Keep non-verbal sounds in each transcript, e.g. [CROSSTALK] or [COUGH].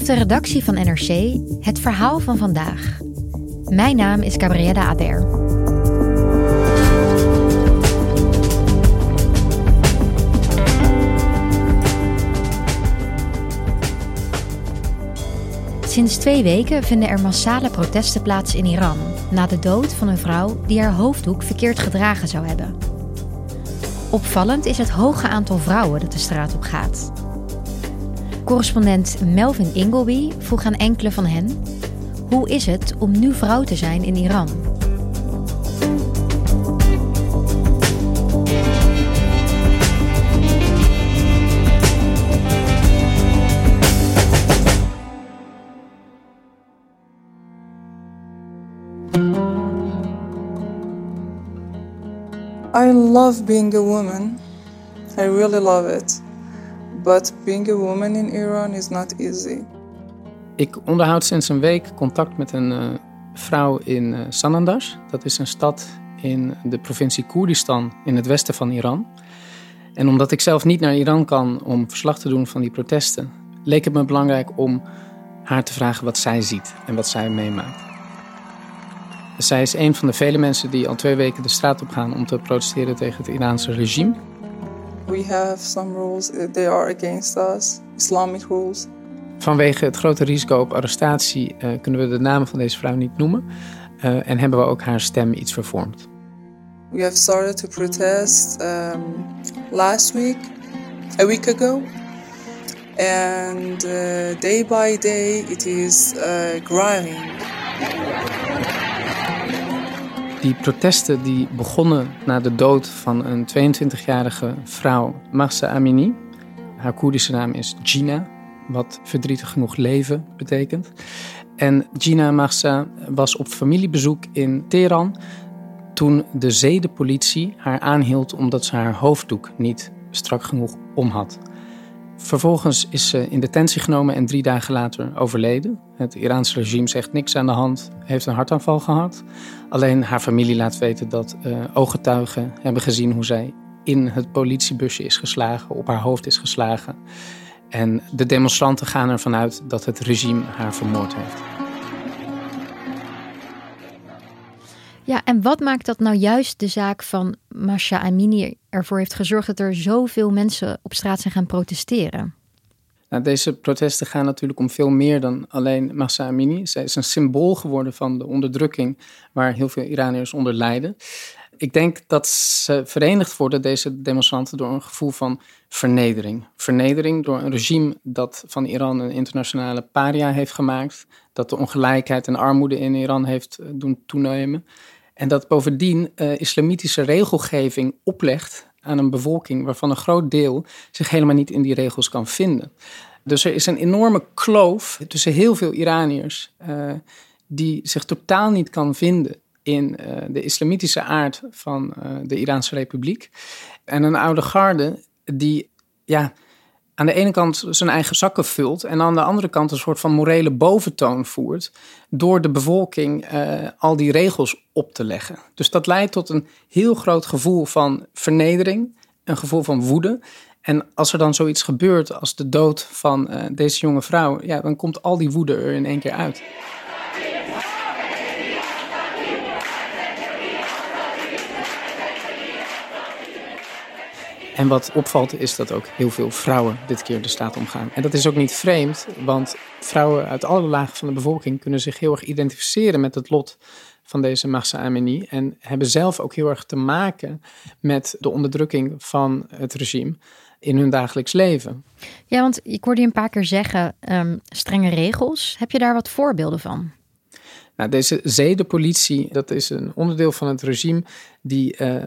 Vanaf de redactie van NRC het verhaal van vandaag. Mijn naam is Gabriella Aber. Sinds twee weken vinden er massale protesten plaats in Iran na de dood van een vrouw die haar hoofddoek verkeerd gedragen zou hebben. Opvallend is het hoge aantal vrouwen dat de straat op gaat. Correspondent Melvin Ingleby vroeg aan enkele van hen: hoe is het om nu vrouw te zijn in Iran? I love being a woman. I really love it. But being a woman in Iran is not easy. Ik onderhoud sinds een week contact met een uh, vrouw in uh, Sanandaj. Dat is een stad in de provincie Koerdistan in het westen van Iran. En omdat ik zelf niet naar Iran kan om verslag te doen van die protesten, leek het me belangrijk om haar te vragen wat zij ziet en wat zij meemaakt. Zij is een van de vele mensen die al twee weken de straat op gaan om te protesteren tegen het Iraanse regime. We have some rules, uh, they are against us, Islamic rules. Vanwege het grote risico op arrestatie uh, kunnen we de naam van deze vrouw niet noemen uh, en hebben we ook haar stem iets vervormd. We have started to protest um, last week, a week ago. And uh, day by day it is growing. Die protesten die begonnen na de dood van een 22-jarige vrouw, Mahsa Amini. Haar Koerdische naam is Gina, wat verdrietig genoeg leven betekent. En Gina Mahsa was op familiebezoek in Teheran toen de zedenpolitie haar aanhield omdat ze haar hoofddoek niet strak genoeg om had. Vervolgens is ze in detentie genomen en drie dagen later overleden. Het Iraanse regime zegt niks aan de hand, heeft een hartaanval gehad. Alleen haar familie laat weten dat uh, ooggetuigen hebben gezien hoe zij in het politiebusje is geslagen, op haar hoofd is geslagen. En de demonstranten gaan ervan uit dat het regime haar vermoord heeft. Ja, en wat maakt dat nou juist de zaak van Masha Amini ervoor heeft gezorgd dat er zoveel mensen op straat zijn gaan protesteren? Nou, deze protesten gaan natuurlijk om veel meer dan alleen Massa Amini. Zij is een symbool geworden van de onderdrukking waar heel veel Iraniërs onder lijden. Ik denk dat ze verenigd worden, deze demonstranten, door een gevoel van vernedering. Vernedering door een regime dat van Iran een internationale paria heeft gemaakt. Dat de ongelijkheid en armoede in Iran heeft eh, doen toenemen. En dat bovendien uh, islamitische regelgeving oplegt aan een bevolking waarvan een groot deel zich helemaal niet in die regels kan vinden. Dus er is een enorme kloof tussen heel veel Iraniërs uh, die zich totaal niet kan vinden in uh, de islamitische aard van de Iraanse Republiek. En een oude garde die ja, aan de ene kant zijn eigen zakken vult en aan de andere kant een soort van morele boventoon voert door de bevolking uh, al die regels op te leggen. Dus dat leidt tot een heel groot gevoel van vernedering, een gevoel van woede. En als er dan zoiets gebeurt als de dood van uh, deze jonge vrouw, ja, dan komt al die woede er in één keer uit. En wat opvalt is dat ook heel veel vrouwen dit keer de straat omgaan. En dat is ook niet vreemd, want vrouwen uit alle lagen van de bevolking kunnen zich heel erg identificeren met het lot van deze Mahsa Amini. En hebben zelf ook heel erg te maken met de onderdrukking van het regime in hun dagelijks leven. Ja, want ik hoorde je een paar keer zeggen um, strenge regels. Heb je daar wat voorbeelden van? Nou, deze zedenpolitie, dat is een onderdeel van het regime die uh,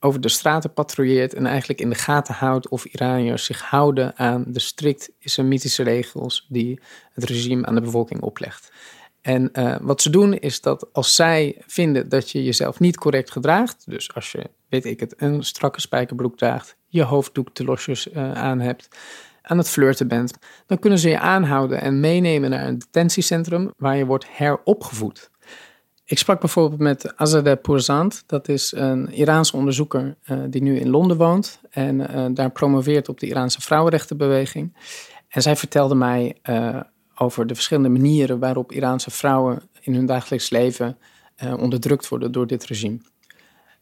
over de straten patrouilleert en eigenlijk in de gaten houdt of Iraniërs zich houden aan de strikt islamitische regels die het regime aan de bevolking oplegt. En uh, wat ze doen is dat als zij vinden dat je jezelf niet correct gedraagt, dus als je, weet ik het, een strakke spijkerbroek draagt, je hoofddoek te losjes uh, aan hebt, aan het flirten bent, dan kunnen ze je aanhouden en meenemen naar een detentiecentrum waar je wordt heropgevoed. Ik sprak bijvoorbeeld met Azadeh Pourzant. Dat is een Iraanse onderzoeker uh, die nu in Londen woont en uh, daar promoveert op de Iraanse vrouwenrechtenbeweging. En zij vertelde mij uh, over de verschillende manieren waarop Iraanse vrouwen in hun dagelijks leven onderdrukt worden door dit regime.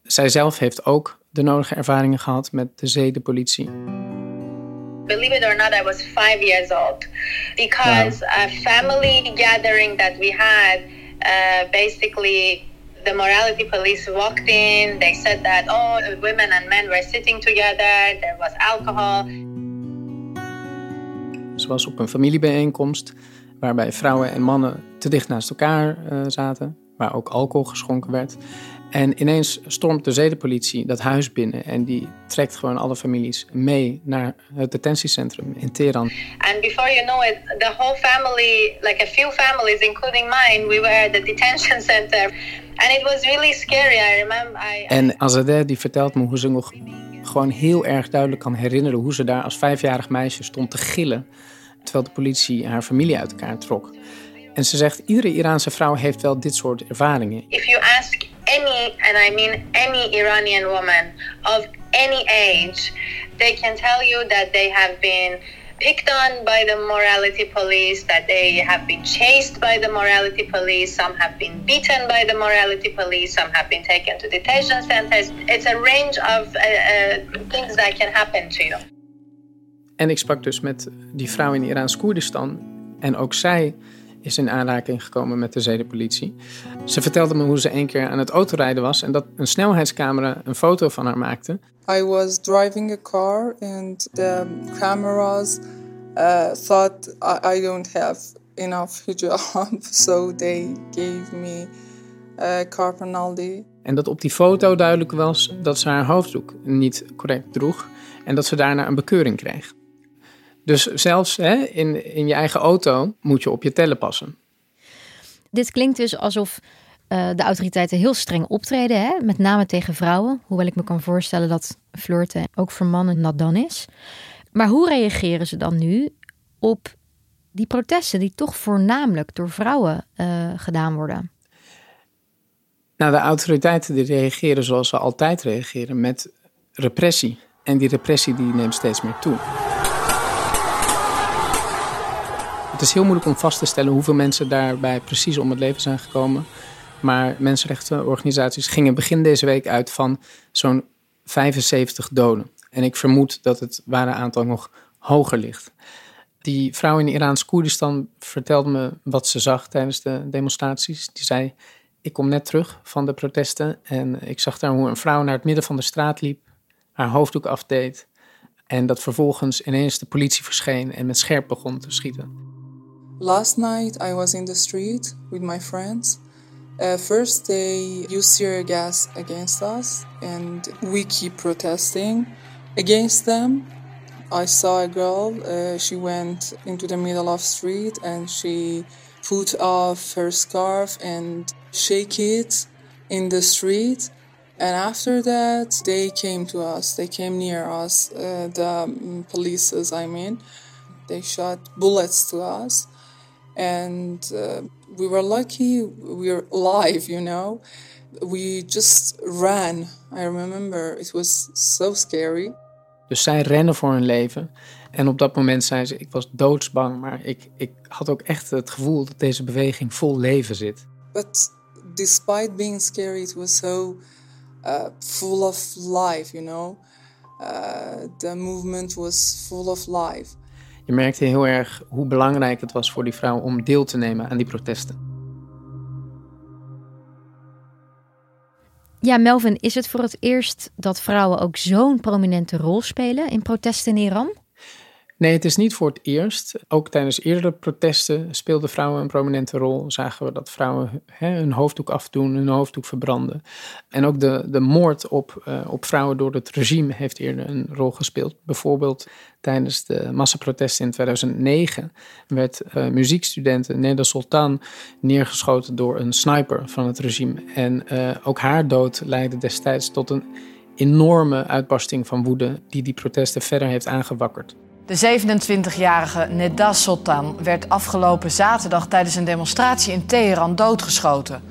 Zij zelf heeft ook de nodige ervaringen gehad met de zedenpolitie. Believe it or not, I was five years old because wow. a family gathering that we had uh, basically the morality police walked in. They said that oh, women and men were sitting together. There was alcohol. Ze was op een familiebijeenkomst waarbij vrouwen en mannen te dicht naast elkaar uh, zaten, waar ook alcohol geschonken werd. En ineens stormt de zedenpolitie dat huis binnen en die trekt gewoon alle families mee naar het detentiecentrum in Teheran. And before you know it, the whole family, like a few families, including mine, we were at the detention [LAUGHS] center. And it was really scary. I remember. I, en Azadeh die vertelt me hoe ze nog gewoon heel erg duidelijk kan herinneren hoe ze daar als vijfjarig meisje stond te gillen terwijl de politie haar familie uit elkaar trok. En ze zegt, iedere Iraanse vrouw heeft wel dit soort ervaringen. If you ask any, and I mean any Iranian woman of any age, they can tell you that they have been picked on by the morality police, that they have been chased by the morality police, some have been beaten by the morality police, some have been taken to detention centers. It's a range of uh, uh, things that can happen to you. En ik sprak dus met die vrouw in Iraans-Koerdistan. En ook zij is in aanraking gekomen met de zedenpolitie. Ze vertelde me hoe ze een keer aan het autorijden was en dat een snelheidscamera een foto van haar maakte. I was driving a car and the cameras uh, thought I, I don't have enough hijab, [LAUGHS] so they gave me a car penalty. En dat op die foto duidelijk was dat ze haar hoofddoek niet correct droeg en dat ze daarna een bekeuring kreeg. Dus zelfs hè, in, in je eigen auto moet je op je tellen passen. Dit klinkt dus alsof uh, de autoriteiten heel streng optreden, hè? met name tegen vrouwen. Hoewel ik me kan voorstellen dat flirten ook voor mannen nat dan is. Maar hoe reageren ze dan nu op die protesten die toch voornamelijk door vrouwen uh, gedaan worden? Nou, de autoriteiten die reageren zoals ze altijd reageren, met repressie. En die repressie die neemt steeds meer toe. Het is heel moeilijk om vast te stellen hoeveel mensen daarbij precies om het leven zijn gekomen. Maar mensenrechtenorganisaties gingen begin deze week uit van zo'n 75 doden. En ik vermoed dat het ware aantal nog hoger ligt. Die vrouw in Iraans Koerdistan vertelde me wat ze zag tijdens de demonstraties. Die zei: Ik kom net terug van de protesten en ik zag daar hoe een vrouw naar het midden van de straat liep, haar hoofddoek afdeed. En dat vervolgens ineens de politie verscheen en met scherp begon te schieten. Last night I was in the street with my friends. Uh, first, they used tear gas against us, and we keep protesting against them. I saw a girl. Uh, she went into the middle of street and she put off her scarf and shake it in the street. And after that, they came to us. They came near us. Uh, the um, police, I mean, they shot bullets to us and uh, we were lucky we were alive you know. We just ran. I remember it was so scary. Dus zij rennen voor hun leven. En op dat moment zei ze ik was doodsbang maar ik, ik had ook echt het gevoel dat deze beweging vol leven zit. But despite being scary it was so uh, full of life you know. Uh, the movement was full of life je merkte heel erg hoe belangrijk het was voor die vrouw om deel te nemen aan die protesten. Ja, Melvin, is het voor het eerst dat vrouwen ook zo'n prominente rol spelen in protesten in Iran? Nee, het is niet voor het eerst. Ook tijdens eerdere protesten speelden vrouwen een prominente rol. Zagen we dat vrouwen hè, hun hoofddoek afdoen, hun hoofddoek verbranden. En ook de, de moord op, uh, op vrouwen door het regime heeft eerder een rol gespeeld. Bijvoorbeeld tijdens de massaprotesten in 2009 werd uh, muziekstudenten Neda Sultan neergeschoten door een sniper van het regime. En uh, ook haar dood leidde destijds tot een enorme uitbarsting van woede die die protesten verder heeft aangewakkerd. De 27-jarige Neda Sultan werd afgelopen zaterdag tijdens een demonstratie in Teheran doodgeschoten.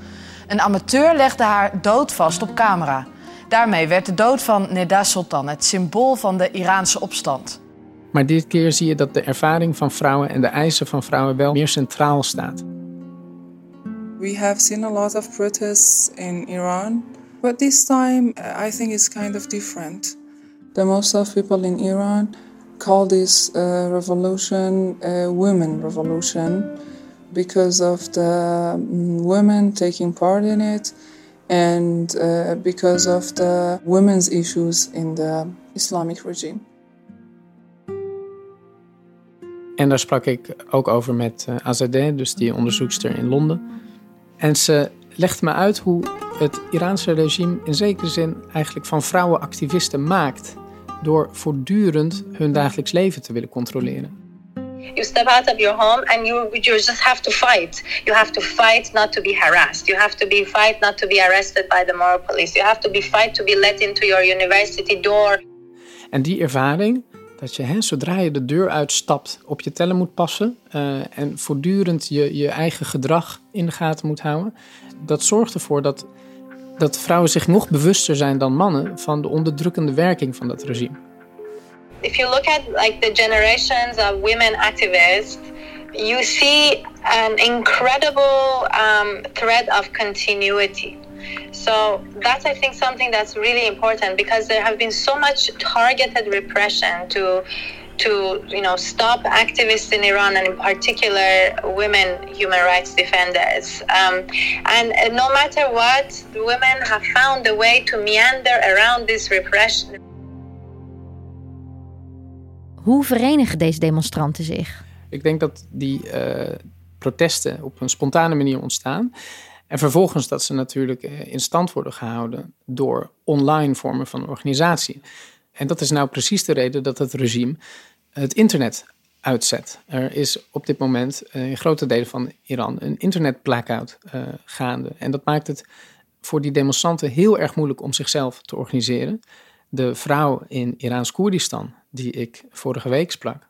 Een amateur legde haar dood vast op camera. Daarmee werd de dood van Neda Sultan het symbool van de Iraanse opstand. Maar dit keer zie je dat de ervaring van vrouwen en de eisen van vrouwen wel meer centraal staat. We have seen a lot of protests in Iran, but this time uh, I think it's kind of different. The most of people in Iran call this uh, revolution a women revolution because of the mm, women taking part in it and uh, because of the women's issues in the Islamic regime. En daar sprak ik ook over met uh, Azadeh, dus die onderzoekster in Londen. En ze legde me uit hoe het Iraanse regime in zekere zin eigenlijk van vrouwenactivisten maakt door voortdurend hun dagelijks leven te willen controleren. You step out of your home and you, you just have to fight. You have to fight not to be harassed. You have to be fight not to be arrested by the moral police. You have to be fight to be let into your university door. En die ervaring, dat je hè, zodra je de deur uitstapt op je tellen moet passen uh, en voortdurend je, je eigen gedrag in de gaten moet houden, dat zorgt ervoor dat dat vrouwen zich nog bewuster zijn dan mannen van de onderdrukkende werking van dat regime. If you look at like the generations of women activists, you see an incredible um, thread of continuity. So that's I think something that's really important because there have been so much targeted repression to to you know stop activists in Iran and in particular women human rights defenders. Um, and no matter what, women have found a way to meander around this repression. Hoe verenigen deze demonstranten zich? Ik denk dat die uh, protesten op een spontane manier ontstaan. En vervolgens dat ze natuurlijk uh, in stand worden gehouden door online vormen van organisatie. En dat is nou precies de reden dat het regime het internet uitzet. Er is op dit moment uh, in grote delen van Iran een internet-blackout uh, gaande. En dat maakt het voor die demonstranten heel erg moeilijk om zichzelf te organiseren. De vrouw in Iraans-Koerdistan, die ik vorige week sprak,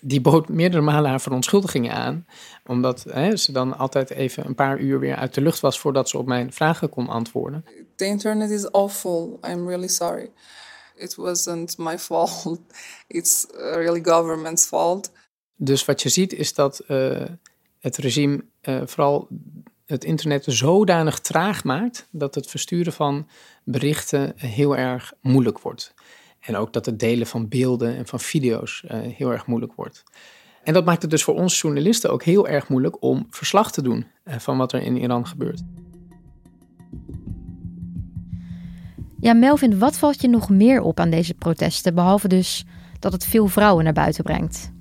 die bood meerdere malen haar verontschuldigingen aan, omdat hè, ze dan altijd even een paar uur weer uit de lucht was voordat ze op mijn vragen kon antwoorden. The internet is awful. I'm really sorry. It wasn't my fault. [LAUGHS] It's really government's fault. Dus wat je ziet is dat uh, het regime uh, vooral het internet zodanig traag maakt dat het versturen van berichten heel erg moeilijk wordt. En ook dat het delen van beelden en van video's uh, heel erg moeilijk wordt. En dat maakt het dus voor ons journalisten ook heel erg moeilijk om verslag te doen van wat er in Iran gebeurt. Ja, Melvin, wat valt je nog meer op aan deze protesten, behalve dus dat het veel vrouwen naar buiten brengt?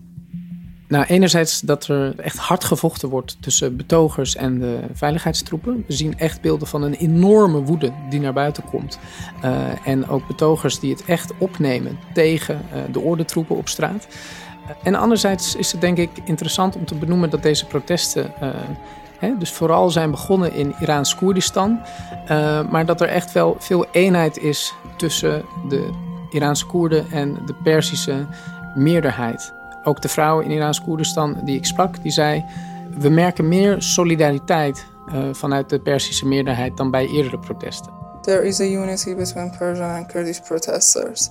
Nou, enerzijds dat er echt hard gevochten wordt tussen betogers en de veiligheidstroepen. We zien echt beelden van een enorme woede die naar buiten komt. Uh, en ook betogers die het echt opnemen tegen uh, de ordentroepen op straat. En anderzijds is het denk ik interessant om te benoemen dat deze protesten dus vooral zijn begonnen in Iraans-Koerdistan. Uh, maar dat er echt wel veel eenheid is tussen de Iraanse Koerden en de Persische meerderheid. Ook de vrouwen in Iraans-Koerdistan die ik sprak, die zei... we merken meer solidariteit uh, vanuit de Persische meerderheid dan bij eerdere protesten. There is a unity between Persian and Kurdish protesters.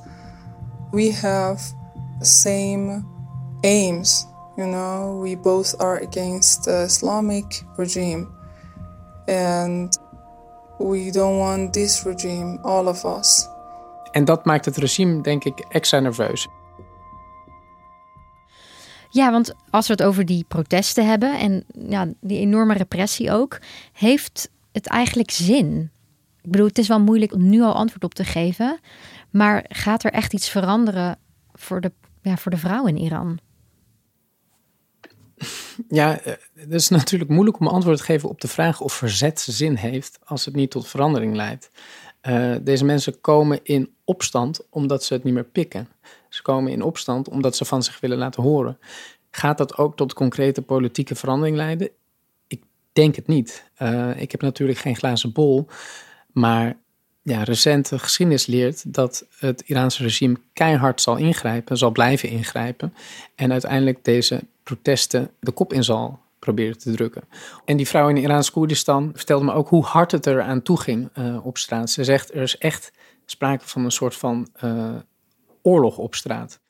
We have same aims You know, we both are against the Islamic regime. And we don't want this regime, all of us. En dat maakt het regime, denk ik, extra nerveus. Ja, want als we het over die protesten hebben en ja, die enorme repressie ook, heeft het eigenlijk zin? Ik bedoel, het is wel moeilijk om nu al antwoord op te geven, maar gaat er echt iets veranderen voor de ja, voor de vrouw in Iran? Ja, eh, het is natuurlijk moeilijk om antwoord te geven op de vraag of verzet zin heeft als het niet tot verandering leidt. Uh, deze mensen komen in opstand omdat ze het niet meer pikken. Ze komen in opstand omdat ze van zich willen laten horen. Gaat dat ook tot concrete politieke verandering leiden? Ik denk het niet. Uh, ik heb natuurlijk geen glazen bol, maar ja, recente geschiedenis leert dat het Iraanse regime keihard zal ingrijpen, zal blijven ingrijpen en uiteindelijk deze protesten de kop in zal proberen te drukken. En die vrouw in Iraans-Koerdistan vertelde me ook hoe hard het er aan toe ging uh, op straat. Ze zegt er is echt sprake van een soort van uh, oorlog op straat.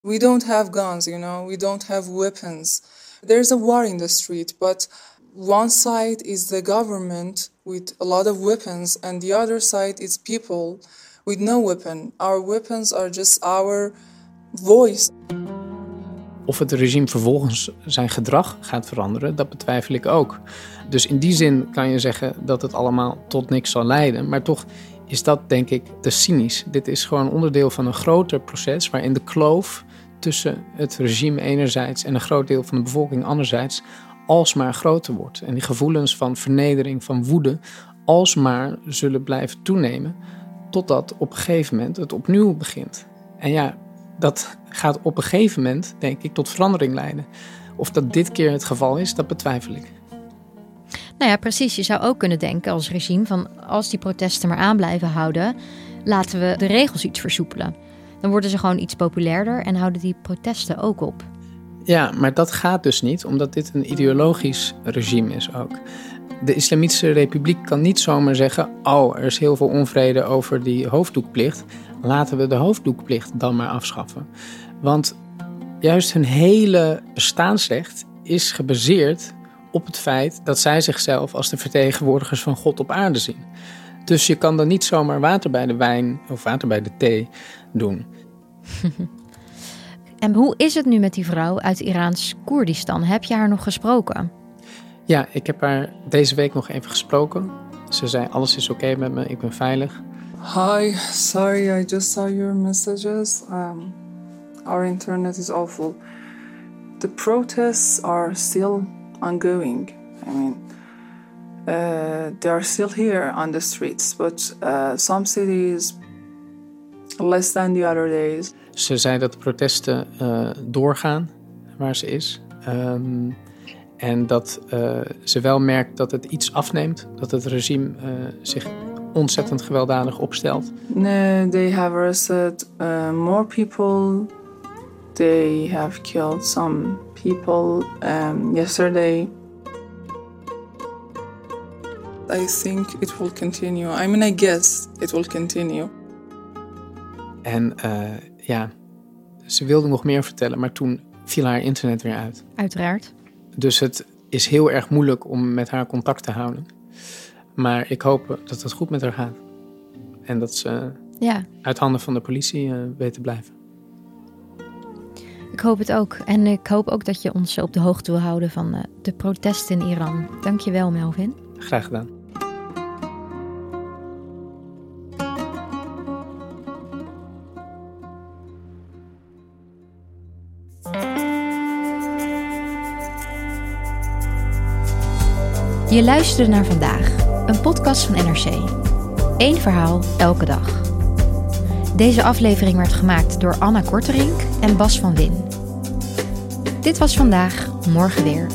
We don't have guns, you know, we don't have weapons. There's a war in the street, but one side is the government with a lot of weapons, and the other side is people with no weapon. Our weapons are just our voice. Of het regime vervolgens zijn gedrag gaat veranderen, dat betwijfel ik ook. Dus in die zin kan je zeggen dat het allemaal tot niks zal leiden. Maar toch is dat denk ik te cynisch. Dit is gewoon onderdeel van een groter proces waarin de kloof tussen het regime enerzijds en een groot deel van de bevolking anderzijds alsmaar groter wordt. En die gevoelens van vernedering, van woede, alsmaar zullen blijven toenemen. Totdat op een gegeven moment het opnieuw begint. En ja, dat gaat op een gegeven moment, denk ik, tot verandering leiden. Of dat dit keer het geval is, dat betwijfel ik. Nou ja, precies. Je zou ook kunnen denken als regime van als die protesten maar aan blijven houden, laten we de regels iets versoepelen. Dan worden ze gewoon iets populairder en houden die protesten ook op. Ja, maar dat gaat dus niet, omdat dit een ideologisch regime is ook. De Islamitische Republiek kan niet zomaar zeggen: Oh, er is heel veel onvrede over die hoofddoekplicht. Laten we de hoofddoekplicht dan maar afschaffen. Want juist hun hele bestaansrecht is gebaseerd op het feit dat zij zichzelf als de vertegenwoordigers van God op aarde zien. Dus je kan dan niet zomaar water bij de wijn of water bij de thee doen. [LAUGHS] En hoe is het nu met die vrouw uit Iraans Koerdistan? Heb je haar nog gesproken? Ja, ik heb haar deze week nog even gesproken. Ze zei: Alles is oké met me, ik ben veilig. Hi, sorry, I just saw your messages. Um, our internet is awful. The protests are still ongoing. I mean, uh, they are still here on the streets, but uh, some cities less than the other days. Ze zei dat de protesten uh, doorgaan waar ze is. Um, en dat uh, ze wel merkt dat het iets afneemt, dat het regime uh, zich ontzettend gewelddadig opstelt. No, they have arrested more people. They have killed some people um, yesterday. I think it will continue. I mean, I guess it will continue. En uh, ja, ze wilde nog meer vertellen, maar toen viel haar internet weer uit. Uiteraard. Dus het is heel erg moeilijk om met haar contact te houden. Maar ik hoop dat het goed met haar gaat. En dat ze ja. uit handen van de politie uh, weet te blijven. Ik hoop het ook. En ik hoop ook dat je ons op de hoogte wil houden van uh, de protesten in Iran. Dank je wel, Melvin. Graag gedaan. Je luisterde naar vandaag, een podcast van NRC. Eén verhaal elke dag. Deze aflevering werd gemaakt door Anna Korterink en Bas van Win. Dit was vandaag, morgen weer.